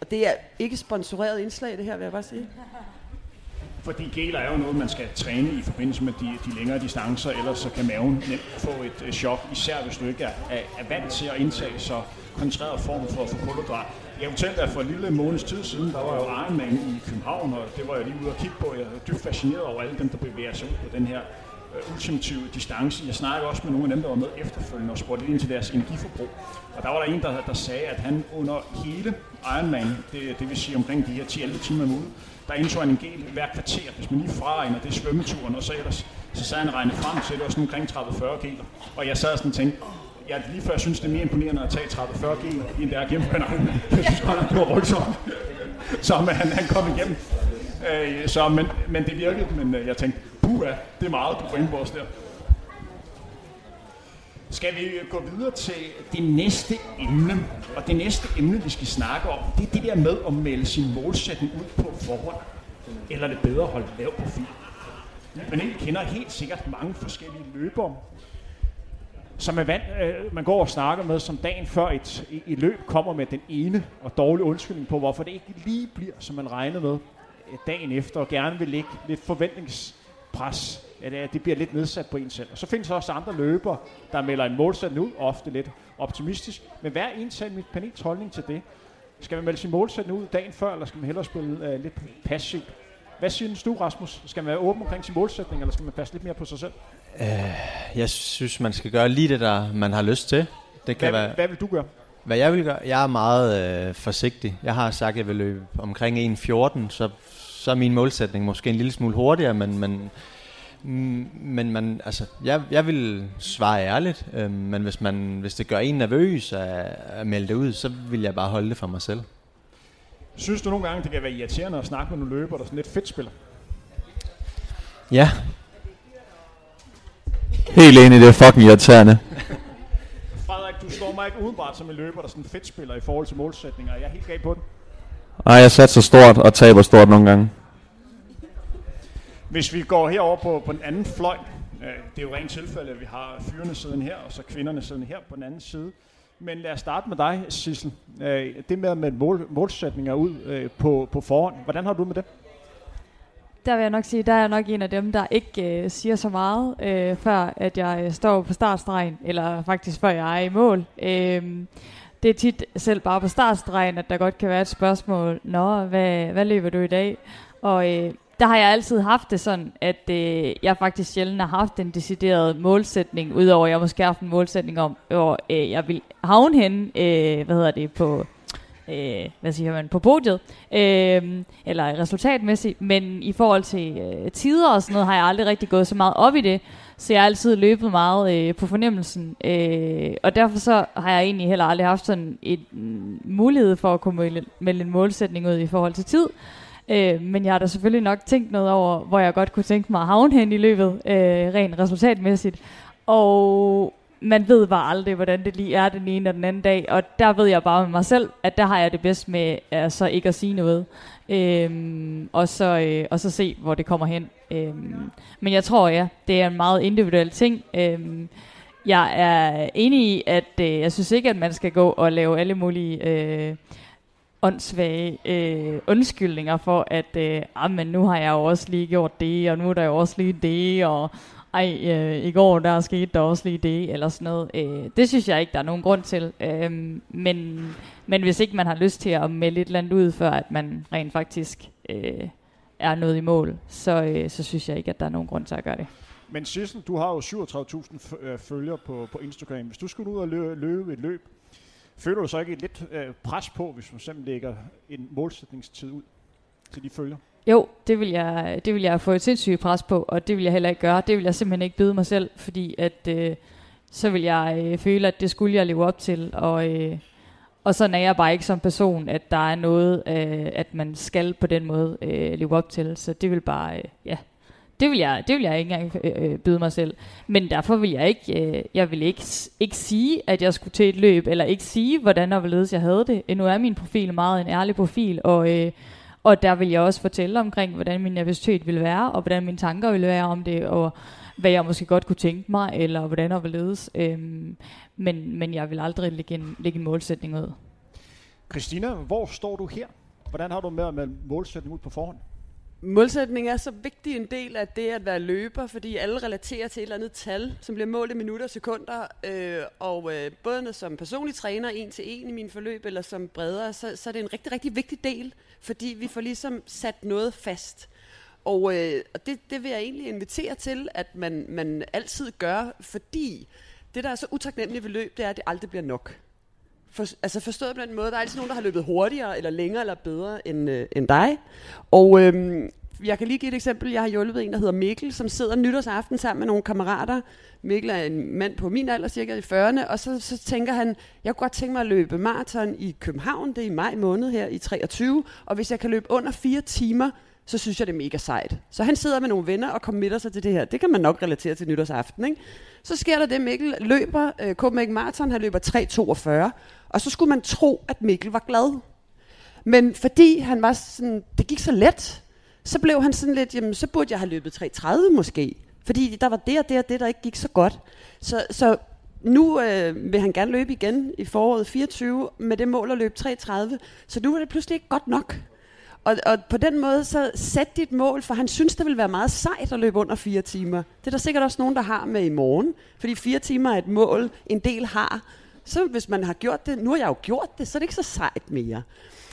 Og det er ikke sponsoreret indslag, det her, vil jeg bare sige. Fordi geler er jo noget, man skal træne i forbindelse med de, de længere distancer, ellers så kan maven nemt få et, øh, chok, især hvis du ikke er, er, er vant til at indtage så koncentreret form for, for kulhydrat. Jeg fortalte at for en lille måneds tid siden, der var jo Ironman i København, og det var jeg lige ude at kigge på. Jeg er dybt fascineret over alle dem, der bevæger sig ud på den her Øh, ultimative distance. Jeg snakkede også med nogle af dem, der var med efterfølgende og spurgte ind til deres energiforbrug. Og der var der en, der, der sagde, at han under hele Ironman, det, det vil sige omkring de her 10-11 timer om ugen, der indtog han en gel hver kvarter. Hvis man lige fraregner det svømmeturen, og så ellers, så sad han regnet frem til, det var sådan omkring 30-40 geler. Og jeg sad sådan og tænkte, jeg lige før synes, det er mere imponerende at tage 30-40 geler, end det er at gennemføre en [LAUGHS] Jeg synes godt, han var voldsomt. Så han, han kom igennem. Øh, så, men, men det virkede, men øh, jeg tænkte, puha, det er meget, du får ind på os der. Skal vi gå videre til det næste emne? Og det næste emne, vi skal snakke om, det er det der med at melde sin målsætning ud på forhånd. Eller det bedre at holde lav profil? Men I kender helt sikkert mange forskellige løbere, som er vant, øh, man går og snakker med, som dagen før et, et løb kommer med den ene og dårlige undskyldning på, hvorfor det ikke lige bliver, som man regner med dagen efter, og gerne vil lægge lidt forventningspres, at det bliver lidt nedsat på en selv. Og så findes der også andre løbere, der melder en målsætning ud, ofte lidt optimistisk. Men hvad er egentlig mit panels holdning til det? Skal man melde sin målsætning ud dagen før, eller skal man hellere spille uh, lidt passivt? Hvad synes du, Rasmus? Skal man være åben omkring sin målsætning, eller skal man passe lidt mere på sig selv? Uh, jeg synes, man skal gøre lige det, der man har lyst til. Det kan hvad, være, hvad vil du gøre? Hvad jeg vil gøre? Jeg er meget øh, forsigtig. Jeg har sagt, at jeg vil løbe omkring 1.14, så, så er min målsætning måske en lille smule hurtigere, men, men Mm, men man, altså, jeg, jeg vil svare ærligt, øh, men hvis, man, hvis det gør en nervøs at, at melde det ud, så vil jeg bare holde det for mig selv. Synes du nogle gange, det kan være irriterende at snakke med nogle løber, der sådan lidt fedt spiller? Ja. Helt enig, det er fucking irriterende. [LAUGHS] Du står mig ikke udenbart som en løber, der sådan fedt spiller i forhold til målsætninger. Jeg er helt galt på den. Nej, jeg satser stort og taber stort nogle gange. Hvis vi går herover på, på den anden fløj, øh, det er jo rent tilfælde, at vi har fyrene siden her, og så kvinderne siden her på den anden side. Men lad os starte med dig, Sissel. Øh, det med med mål, målsætninger ud øh, på, på forhånd, hvordan har du med det? Der vil jeg nok sige, der er jeg nok en af dem, der ikke øh, siger så meget, øh, før at jeg øh, står på startstregen, eller faktisk før jeg er i mål. Øh, det er tit selv bare på startstregen, at der godt kan være et spørgsmål. Nå, hvad, hvad løber du i dag? Og øh, der har jeg altid haft det sådan, at øh, jeg faktisk sjældent har haft en decideret målsætning, udover at jeg måske har haft en målsætning om, hvor øh, jeg vil havne hen, øh, hvad hedder det, på, øh, hvad siger man, på podiet, øh, eller resultatmæssigt, men i forhold til øh, tider og sådan noget, har jeg aldrig rigtig gået så meget op i det, så jeg har altid løbet meget øh, på fornemmelsen, øh, og derfor så har jeg egentlig heller aldrig haft sådan en mm, mulighed for at kunne melde en målsætning ud i forhold til tid, Øh, men jeg har da selvfølgelig nok tænkt noget over, hvor jeg godt kunne tænke mig at havne hen i løbet, øh, rent resultatmæssigt. Og man ved bare aldrig, hvordan det lige er den ene og den anden dag. Og der ved jeg bare med mig selv, at der har jeg det bedst med altså ikke at sige noget. Øhm, og, så, øh, og så se, hvor det kommer hen. Øhm, men jeg tror, ja, det er en meget individuel ting. Øhm, jeg er enig i, at øh, jeg synes ikke, at man skal gå og lave alle mulige... Øh, åndssvage øh, undskyldninger for, at øh, ah, men nu har jeg jo også lige gjort det, og nu er der jo også lige det, og ej, øh, i går der skete der også lige det, eller sådan noget. Øh, det synes jeg ikke, der er nogen grund til. Øh, men, men hvis ikke man har lyst til at melde et eller andet ud, før at man rent faktisk øh, er noget i mål, så, øh, så synes jeg ikke, at der er nogen grund til at gøre det. Men Sissel, du har jo 37.000 øh, følgere på, på Instagram. Hvis du skulle ud og løbe, løbe et løb, Føler du så ikke et lidt øh, pres på, hvis du simpelthen lægger en målsætningstid ud til de følger? Jo, det vil, jeg, det vil jeg få et sindssygt pres på, og det vil jeg heller ikke gøre. Det vil jeg simpelthen ikke byde mig selv, fordi at, øh, så vil jeg øh, føle, at det skulle jeg leve op til. Og, øh, og sådan er jeg bare ikke som person, at der er noget, øh, at man skal på den måde øh, leve op til. Så det vil bare, øh, ja, det vil jeg, det vil jeg ikke engang øh, øh, byde mig selv. Men derfor vil jeg ikke, øh, jeg vil ikke, ikke sige, at jeg skulle til et løb, eller ikke sige, hvordan og hvorledes jeg havde det. Nu er min profil meget en ærlig profil, og, øh, og der vil jeg også fortælle omkring, hvordan min nervøsitet vil være, og hvordan mine tanker vil være om det, og hvad jeg måske godt kunne tænke mig, eller hvordan og hvorledes. Øhm, men, men jeg vil aldrig lægge en, lægge en målsætning ud. Christina, hvor står du her? Hvordan har du med at melde målsætning ud på forhånd? Målsætning er så vigtig en del af det at være løber, fordi alle relaterer til et eller andet tal, som bliver målt i minutter og sekunder. Øh, og øh, både som personlig træner, en til en i min forløb, eller som bredere, så, så er det en rigtig, rigtig vigtig del, fordi vi får ligesom sat noget fast. Og, øh, og det, det vil jeg egentlig invitere til, at man, man altid gør, fordi det, der er så utaknemmeligt ved løb, det er, at det aldrig bliver nok. For, altså forstået på den måde, der er altid nogen, der har løbet hurtigere, eller længere, eller bedre end, øh, end dig. Og øhm, jeg kan lige give et eksempel. Jeg har hjulpet en, der hedder Mikkel, som sidder nytårsaften sammen med nogle kammerater. Mikkel er en mand på min alder, cirka i 40'erne, og så, så tænker han, jeg kunne godt tænke mig at løbe maraton i København, det er i maj måned her i 23, og hvis jeg kan løbe under fire timer, så synes jeg, det er mega sejt. Så han sidder med nogle venner og committer sig til det her. Det kan man nok relatere til nytårsaften, ikke? Så sker der det, Mikkel løber øh, Copenhagen Marathon, han løber 3.42, og så skulle man tro, at Mikkel var glad. Men fordi han var sådan, det gik så let, så blev han sådan lidt, jamen så burde jeg have løbet 3.30 måske. Fordi der var det og det og det, der ikke gik så godt. Så, så nu øh, vil han gerne løbe igen i foråret 24 med det mål at løbe 3.30. Så nu er det pludselig ikke godt nok. Og, og på den måde, så sæt dit mål, for han synes, det vil være meget sejt at løbe under fire timer. Det er der sikkert også nogen, der har med i morgen, fordi fire timer er et mål, en del har. Så hvis man har gjort det, nu har jeg jo gjort det, så er det ikke så sejt mere.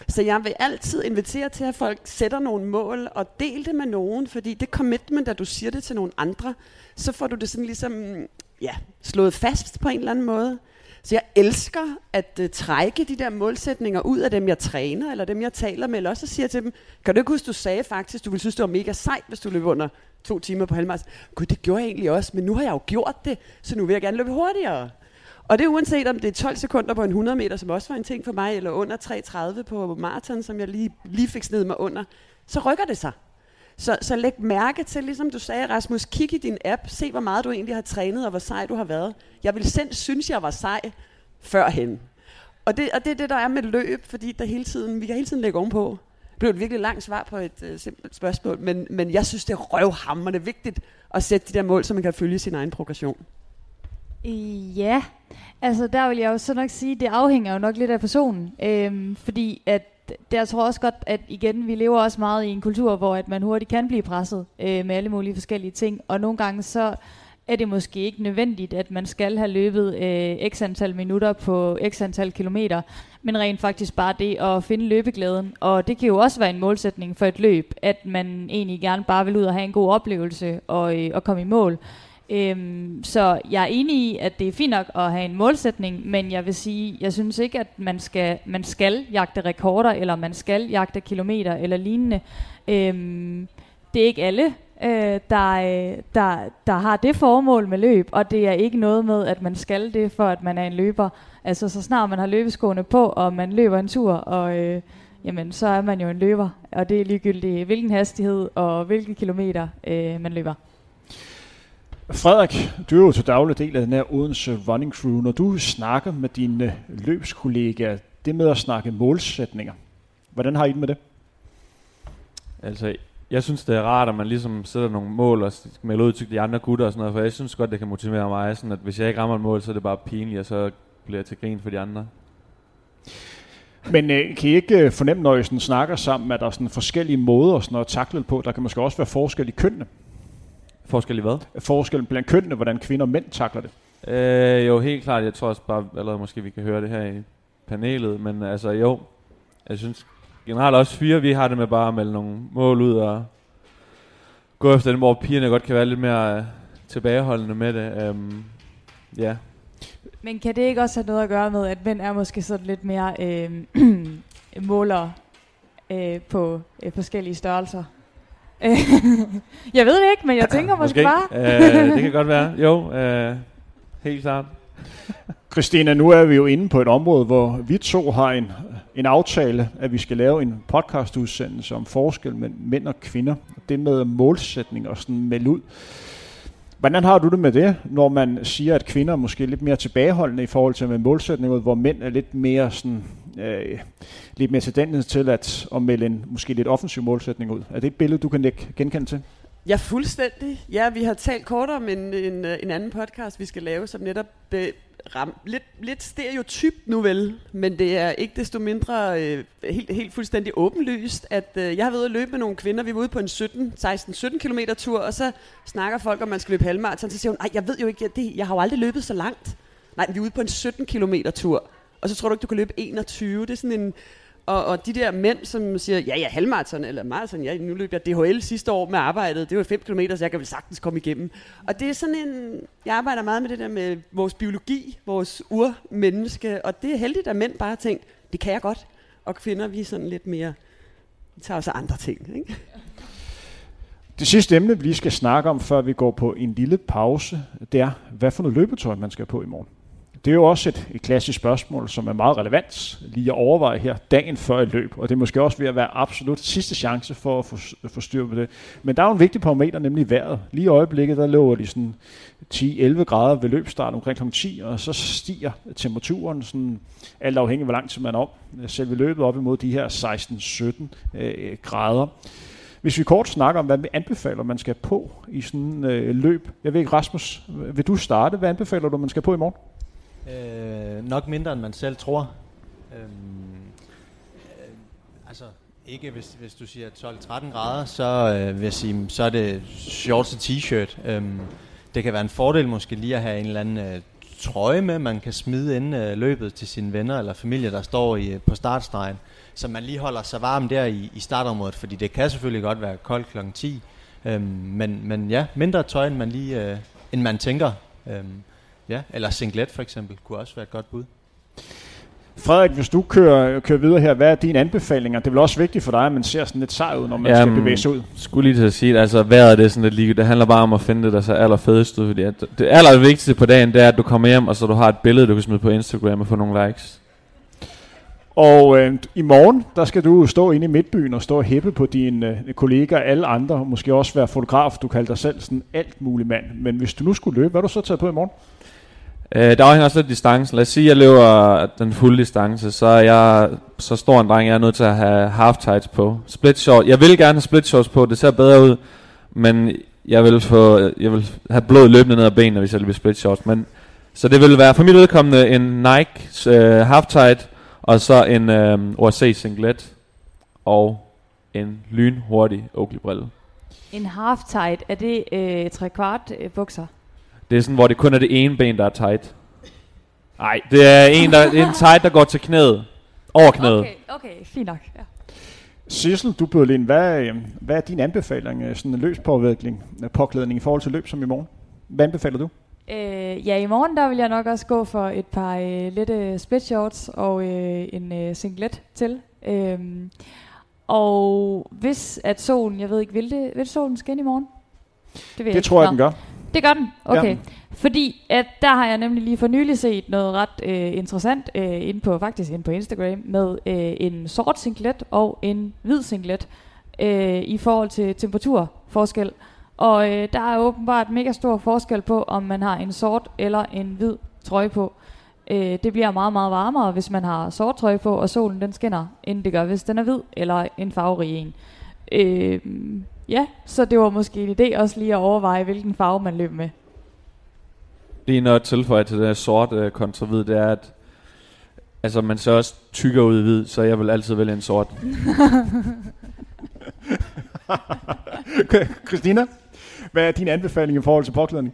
Så jeg vil altid invitere til, at folk sætter nogle mål og del det med nogen, fordi det commitment, at du siger det til nogle andre, så får du det sådan ligesom mm, ja, slået fast på en eller anden måde. Så jeg elsker at uh, trække de der målsætninger ud af dem, jeg træner, eller dem, jeg taler med, eller også siger til dem, kan du ikke huske, du sagde faktisk, du ville synes, det var mega sejt, hvis du løb under to timer på halvmars. Gud, det gjorde jeg egentlig også, men nu har jeg jo gjort det, så nu vil jeg gerne løbe hurtigere. Og det er uanset om det er 12 sekunder på en 100 meter, som også var en ting for mig, eller under 3.30 på maraton, som jeg lige, lige fik sned mig under, så rykker det sig. Så, så læg mærke til, ligesom du sagde, Rasmus, kig i din app, se hvor meget du egentlig har trænet, og hvor sej du har været. Jeg vil selv synes, jeg var sej førhen. Og det, og det er det, der er med løb, fordi der hele tiden, vi kan hele tiden lægge ovenpå. Det blev et virkelig langt svar på et øh, simpelt spørgsmål, men, men jeg synes, det er røvhammerende vigtigt at sætte de der mål, så man kan følge sin egen progression. Ja, altså der vil jeg jo så nok sige, det afhænger jo nok lidt af personen. Øhm, fordi at det, jeg tror også godt, at igen, vi lever også meget i en kultur, hvor at man hurtigt kan blive presset øh, med alle mulige forskellige ting. Og nogle gange så er det måske ikke nødvendigt, at man skal have løbet øh, x antal minutter på x antal kilometer, men rent faktisk bare det at finde løbeglæden. Og det kan jo også være en målsætning for et løb, at man egentlig gerne bare vil ud og have en god oplevelse og, øh, og komme i mål. Øhm, så jeg er enig i, at det er fint nok at have en målsætning, men jeg vil sige, jeg synes ikke, at man skal, man skal jagte rekorder, eller man skal jagte kilometer eller lignende. Øhm, det er ikke alle, øh, der, øh, der, der har det formål med løb, og det er ikke noget med, at man skal det, for at man er en løber. Altså så snart man har løbeskoene på, og man løber en tur, og øh, jamen, så er man jo en løber, og det er ligegyldigt hvilken hastighed og hvilke kilometer øh, man løber. Frederik, du er jo til daglig del af den her Odense Running Crew. Når du snakker med dine løbskollegaer, det med at snakke målsætninger, hvordan har I det med det? Altså, jeg synes, det er rart, at man ligesom sætter nogle mål og melder ud til de andre gutter og sådan noget, for jeg synes godt, det kan motivere mig, sådan at hvis jeg ikke rammer et mål, så er det bare pinligt, og så bliver jeg til grin for de andre. Men øh, kan I ikke øh, fornemme, når I sådan snakker sammen, at der er sådan forskellige måder sådan at takle på? Der kan måske også være forskel i kønnene. Forskel i hvad? Forskellen blandt kønnene, hvordan kvinder og mænd takler det. Øh, jo, helt klart. Jeg tror også bare, allerede måske vi kan høre det her i panelet, men altså jo, jeg synes generelt også fire, vi har det med bare at melde nogle mål ud og gå efter dem, hvor pigerne godt kan være lidt mere øh, tilbageholdende med det. Um, ja. Men kan det ikke også have noget at gøre med, at mænd er måske sådan lidt mere [CLEARS THROAT] øh, måler øh, på øh, forskellige størrelser? [LAUGHS] jeg ved det ikke, men jeg tænker måske, måske bare. uh, det kan godt være. Jo, uh, helt klart. Christina, nu er vi jo inde på et område, hvor vi to har en, en aftale, at vi skal lave en podcastudsendelse om forskel mellem mænd og kvinder. Det med målsætning og sådan melde ud. Hvordan har du det med det, når man siger, at kvinder er måske lidt mere tilbageholdende i forhold til med målsætninger, hvor mænd er lidt mere sådan, øh, lidt mere tendens til at, at melde en måske lidt offensiv målsætning ud? Er det et billede, du kan genkende til? Ja, fuldstændig. Ja, vi har talt kort om en, en, en anden podcast, vi skal lave, som netop be, ram, lidt, lidt stereotyp nu vel, men det er ikke desto mindre øh, helt, helt fuldstændig åbenlyst, at øh, jeg har været ude at løbe med nogle kvinder, vi var ude på en 17, 16-17 km tur, og så snakker folk om, man skal løbe halvmarathon, så siger hun, nej, jeg ved jo ikke, jeg, det, jeg har jo aldrig løbet så langt. Nej, vi er ude på en 17 km tur, og så tror du ikke, du kan løbe 21. Det er sådan en, og, og de der mænd, som siger, ja, ja, halvmarathon eller marathon, ja, nu løb jeg DHL sidste år med arbejdet, det var 5 km, så jeg kan vel sagtens komme igennem. Og det er sådan en, jeg arbejder meget med det der med vores biologi, vores urmenneske, og det er heldigt, at mænd bare har tænkt, det kan jeg godt. Og kvinder, vi er sådan lidt mere, vi tager også andre ting, ikke? Det sidste emne, vi lige skal snakke om, før vi går på en lille pause, det er, hvad for noget løbetøj man skal på i morgen. Det er jo også et, et klassisk spørgsmål, som er meget relevant lige at overveje her dagen før et løb, og det er måske også ved at være absolut sidste chance for at få, få styr på det. Men der er jo en vigtig parameter, nemlig vejret. Lige i øjeblikket, der løber de sådan 10-11 grader ved løbstart omkring kl. 10, og så stiger temperaturen sådan, alt afhængig af hvor lang tid man er om. Øh, selve løbet op imod de her 16-17 øh, grader. Hvis vi kort snakker om, hvad vi anbefaler, man skal på i sådan øh, løb. Jeg ved ikke, Rasmus, øh, vil du starte? Hvad anbefaler du, man skal på i morgen? Øh, nok mindre, end man selv tror. Øhm, øh, altså, ikke hvis, hvis du siger 12-13 grader, så øh, vil jeg sige, så er det shorts og t-shirt. Øh, det kan være en fordel måske lige at have en eller anden øh, trøje med, man kan smide ind øh, løbet til sine venner eller familie, der står i, øh, på startstregen, så man lige holder sig varm der i, i startområdet, fordi det kan selvfølgelig godt være koldt kl. 10, øhm, men, men ja, mindre tøj, end man, lige, øh, end man tænker. Øhm, Ja, eller singlet for eksempel, kunne også være et godt bud. Frederik, hvis du kører, kører videre her, hvad er dine anbefalinger? Det er vel også vigtigt for dig, at man ser sådan lidt sej ud, når man Jamen, skal bevæge sig ud. skulle lige til at sige, altså vejret det er sådan lidt lige, det handler bare om at finde det, der ser allerfedest ud. Fordi at det allervigtigste på dagen, det er, at du kommer hjem, og så du har et billede, du kan smide på Instagram og få nogle likes. Og øh, i morgen, der skal du stå inde i midtbyen og stå og hæppe på dine øh, kolleger og alle andre. Måske også være fotograf, du kalder dig selv sådan alt mulig mand. Men hvis du nu skulle løbe, hvad er du så taget på i morgen? Øh, der afhænger også lidt distancen. Lad os sige, at jeg løber den fulde distance, så er jeg så stor en dreng, jeg er nødt til at have half tights på. Split short. Jeg vil gerne have split shorts på, det ser bedre ud, men jeg vil, få, jeg vil have blod løbende ned ad benene, hvis jeg løber split shorts. Men, så det vil være for mit udkommende en Nike øh, half tight, og så en øh, ORC singlet, og en lynhurtig Oakley brille. En half tight, er det øh, tre kvart øh, bukser? Det er sådan, hvor det kun er det ene ben, der er tight. Nej, det er en, der, er en tight, der går til knæet. Over knæet. Okay, okay, fint nok. Ja. Sissel, du bød ind. Hvad, øh, hvad er din anbefaling? øh, Sådan en løspåvirkning, øh, påklædning i forhold til løb som i morgen? Hvad anbefaler du? Øh, ja, i morgen der vil jeg nok også gå for et par øh, lette split shorts og øh, en øh, singlet til. Øhm, og hvis at solen, jeg ved ikke, vil, det, vil solen skinne i morgen? Det, ved Det tror jeg, den gør. Det gør den? Okay. Ja. Fordi at der har jeg nemlig lige for nylig set noget ret øh, interessant øh, inde på, faktisk inde på Instagram med øh, en sort singlet og en hvid singlet øh, i forhold til temperaturforskel. Og øh, der er åbenbart mega stor forskel på, om man har en sort eller en hvid trøje på. Øh, det bliver meget, meget varmere, hvis man har sort trøje på, og solen den skinner, end det gør, hvis den er hvid eller en farverig en. Øh, ja, så det var måske en idé også lige at overveje, hvilken farve man løber med. Lige noget at tilføje til det her sort øh, kontra hvid, det er, at altså, man ser også tykker ud i hvid, så jeg vil altid vælge en sort. [LAUGHS] Christina, hvad er din anbefaling i forhold til påklædning?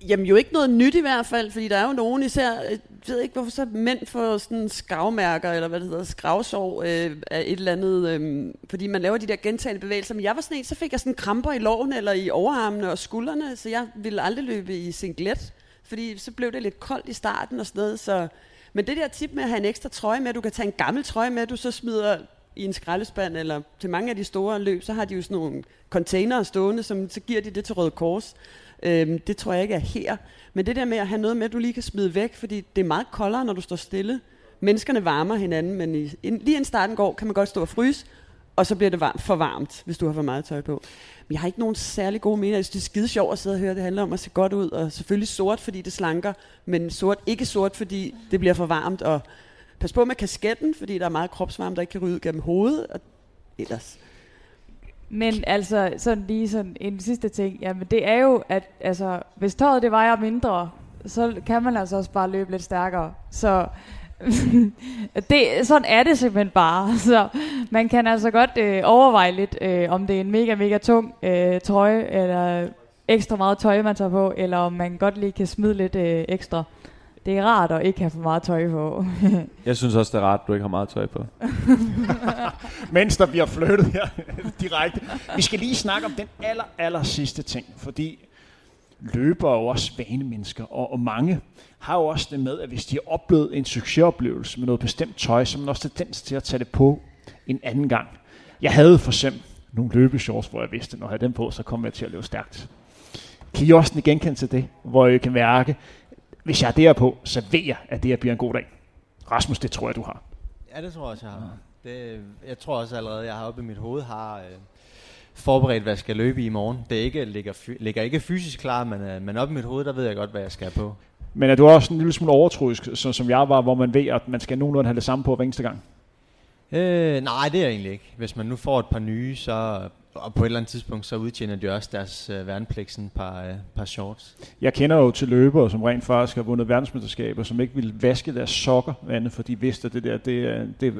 Jamen jo ikke noget nyt i hvert fald, fordi der er jo nogen især, øh, jeg ved ikke hvorfor så mænd får sådan skravmærker, eller hvad det hedder, skravsår øh, af et eller andet, øh, fordi man laver de der gentagende bevægelser. Men jeg var sådan en, så fik jeg sådan kramper i lårene, eller i overarmene og skuldrene, så jeg ville aldrig løbe i singlet, fordi så blev det lidt koldt i starten og sådan noget, så... Men det der tip med at have en ekstra trøje med, du kan tage en gammel trøje med, du så smider i en skraldespand, eller til mange af de store løb, så har de jo sådan nogle containere stående, som så giver de det til Røde Kors. Øhm, det tror jeg ikke er her. Men det der med at have noget med, du lige kan smide væk, fordi det er meget koldere, når du står stille. Menneskerne varmer hinanden, men i, ind, lige inden starten går, kan man godt stå og fryse, og så bliver det varmt, for varmt, hvis du har for meget tøj på. Men jeg har ikke nogen særlig gode meninger. Jeg synes, det er skide sjovt at sidde og høre. Det handler om at se godt ud, og selvfølgelig sort, fordi det slanker, men sort ikke sort, fordi det bliver for varmt. Og pas på med kasketten, fordi der er meget kropsvarme, der ikke kan ryge ud gennem hovedet. Og ellers. Men altså, sådan lige sådan en sidste ting, jamen det er jo, at altså, hvis tøjet det vejer mindre, så kan man altså også bare løbe lidt stærkere. Så [LAUGHS] det, sådan er det simpelthen bare. [LAUGHS] Så man kan altså godt øh, overveje lidt, øh, om det er en mega, mega tung øh, trøje, eller ekstra meget tøj, man tager på, eller om man godt lige kan smide lidt øh, ekstra. Det er rart at ikke have for meget tøj på. [LAUGHS] Jeg synes også, det er rart, at du ikke har meget tøj på. [LAUGHS] Mens der bliver flyttet her [LAUGHS] direkte. Vi skal lige snakke om den aller, aller sidste ting, fordi løber er jo også vanemennesker, og, og mange har jo også det med, at hvis de har oplevet en succesoplevelse med noget bestemt tøj, så er man også tendens til at tage det på en anden gang. Jeg havde for eksempel nogle løbeshorts, hvor jeg vidste, at når jeg havde dem på, så kom jeg til at løbe stærkt. Kan I også genkende til det, hvor I kan mærke, hvis jeg er der på, så ved jeg, at det her bliver en god dag. Rasmus, det tror jeg, du har. Ja, det tror jeg også, jeg har. Det, jeg tror også allerede, jeg har oppe i mit hoved, har øh, forberedt, hvad jeg skal løbe i morgen. Det ikke, ligger, fy, ligger ikke fysisk klar, men, øh, men oppe i mit hoved, der ved jeg godt, hvad jeg skal på. Men er du også en lille smule overtroisk, som, som jeg var, hvor man ved, at man skal nogenlunde have det samme på hver eneste gang? Øh, nej, det er jeg egentlig ikke. Hvis man nu får et par nye, så og på et eller andet tidspunkt, så udtjener de også deres øh, værnepligt sådan par, øh, par shorts. Jeg kender jo til løbere, som rent faktisk har vundet verdensmesterskaber, som ikke ville vaske deres sokker, andet, for de vidste, at det der, det, øh, det,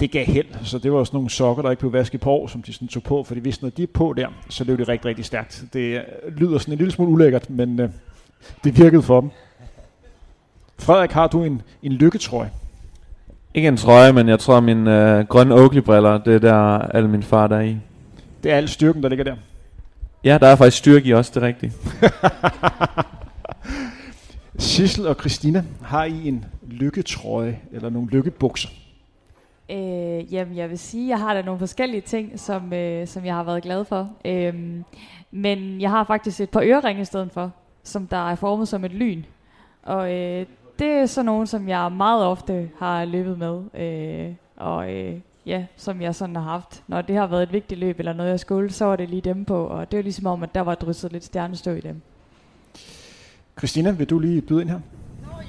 det gav held. Så det var sådan nogle sokker, der ikke blev vasket på år, som de sådan tog på, for de vidste, når de er på der, så løb det rigtig, rigtig stærkt. Det øh, lyder sådan en lille smule ulækkert, men øh, det virkede for dem. Frederik, har du en, en lykketrøje? Ikke en trøje, men jeg tror, min øh, grønne Oakley-briller, det er der alle min far der er i. Det er al styrken, der ligger der. Ja, der er faktisk styrke i også, det er rigtigt. [LAUGHS] Sissel og Christina, har I en lykketrøje eller nogle lykkebukser? Øh, jamen, jeg vil sige, jeg har da nogle forskellige ting, som, øh, som jeg har været glad for. Øhm, men jeg har faktisk et par øreringe i stedet for, som der er formet som et lyn. Og øh, det er sådan nogle, som jeg meget ofte har løbet med. Øh, og øh, ja, som jeg sådan har haft. Når det har været et vigtigt løb eller noget, jeg skulle, så var det lige dem på. Og det var ligesom om, at der var drysset lidt stjernestøv i dem. Christina, vil du lige byde ind her?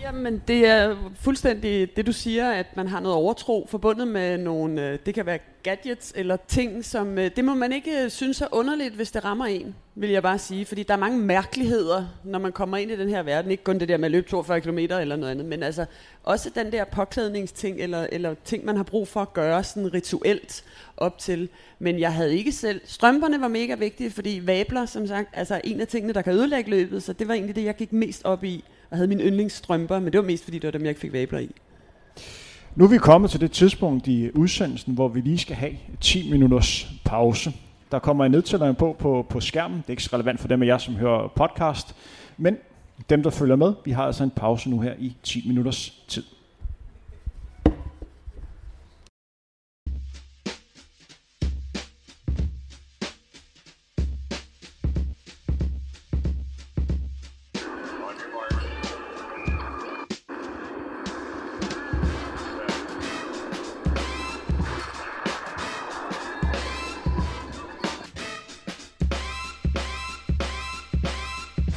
Jamen, det er fuldstændig det, du siger, at man har noget overtro forbundet med nogle, øh, det kan være gadgets eller ting, som, øh, det må man ikke øh, synes er underligt, hvis det rammer en, vil jeg bare sige. Fordi der er mange mærkeligheder, når man kommer ind i den her verden. Ikke kun det der med at løbe 42 km eller noget andet, men altså også den der påklædningsting, eller, eller ting, man har brug for at gøre sådan rituelt op til. Men jeg havde ikke selv... Strømperne var mega vigtige, fordi vabler, som sagt, altså en af tingene, der kan ødelægge løbet, så det var egentlig det, jeg gik mest op i og havde mine yndlingsstrømper, men det var mest fordi, det var dem, jeg ikke fik vabler i. Nu er vi kommet til det tidspunkt i udsendelsen, hvor vi lige skal have 10 minutters pause. Der kommer en nedtælling på, på på skærmen. Det er ikke så relevant for dem af jer, som hører podcast. Men dem, der følger med, vi har altså en pause nu her i 10 minutters tid.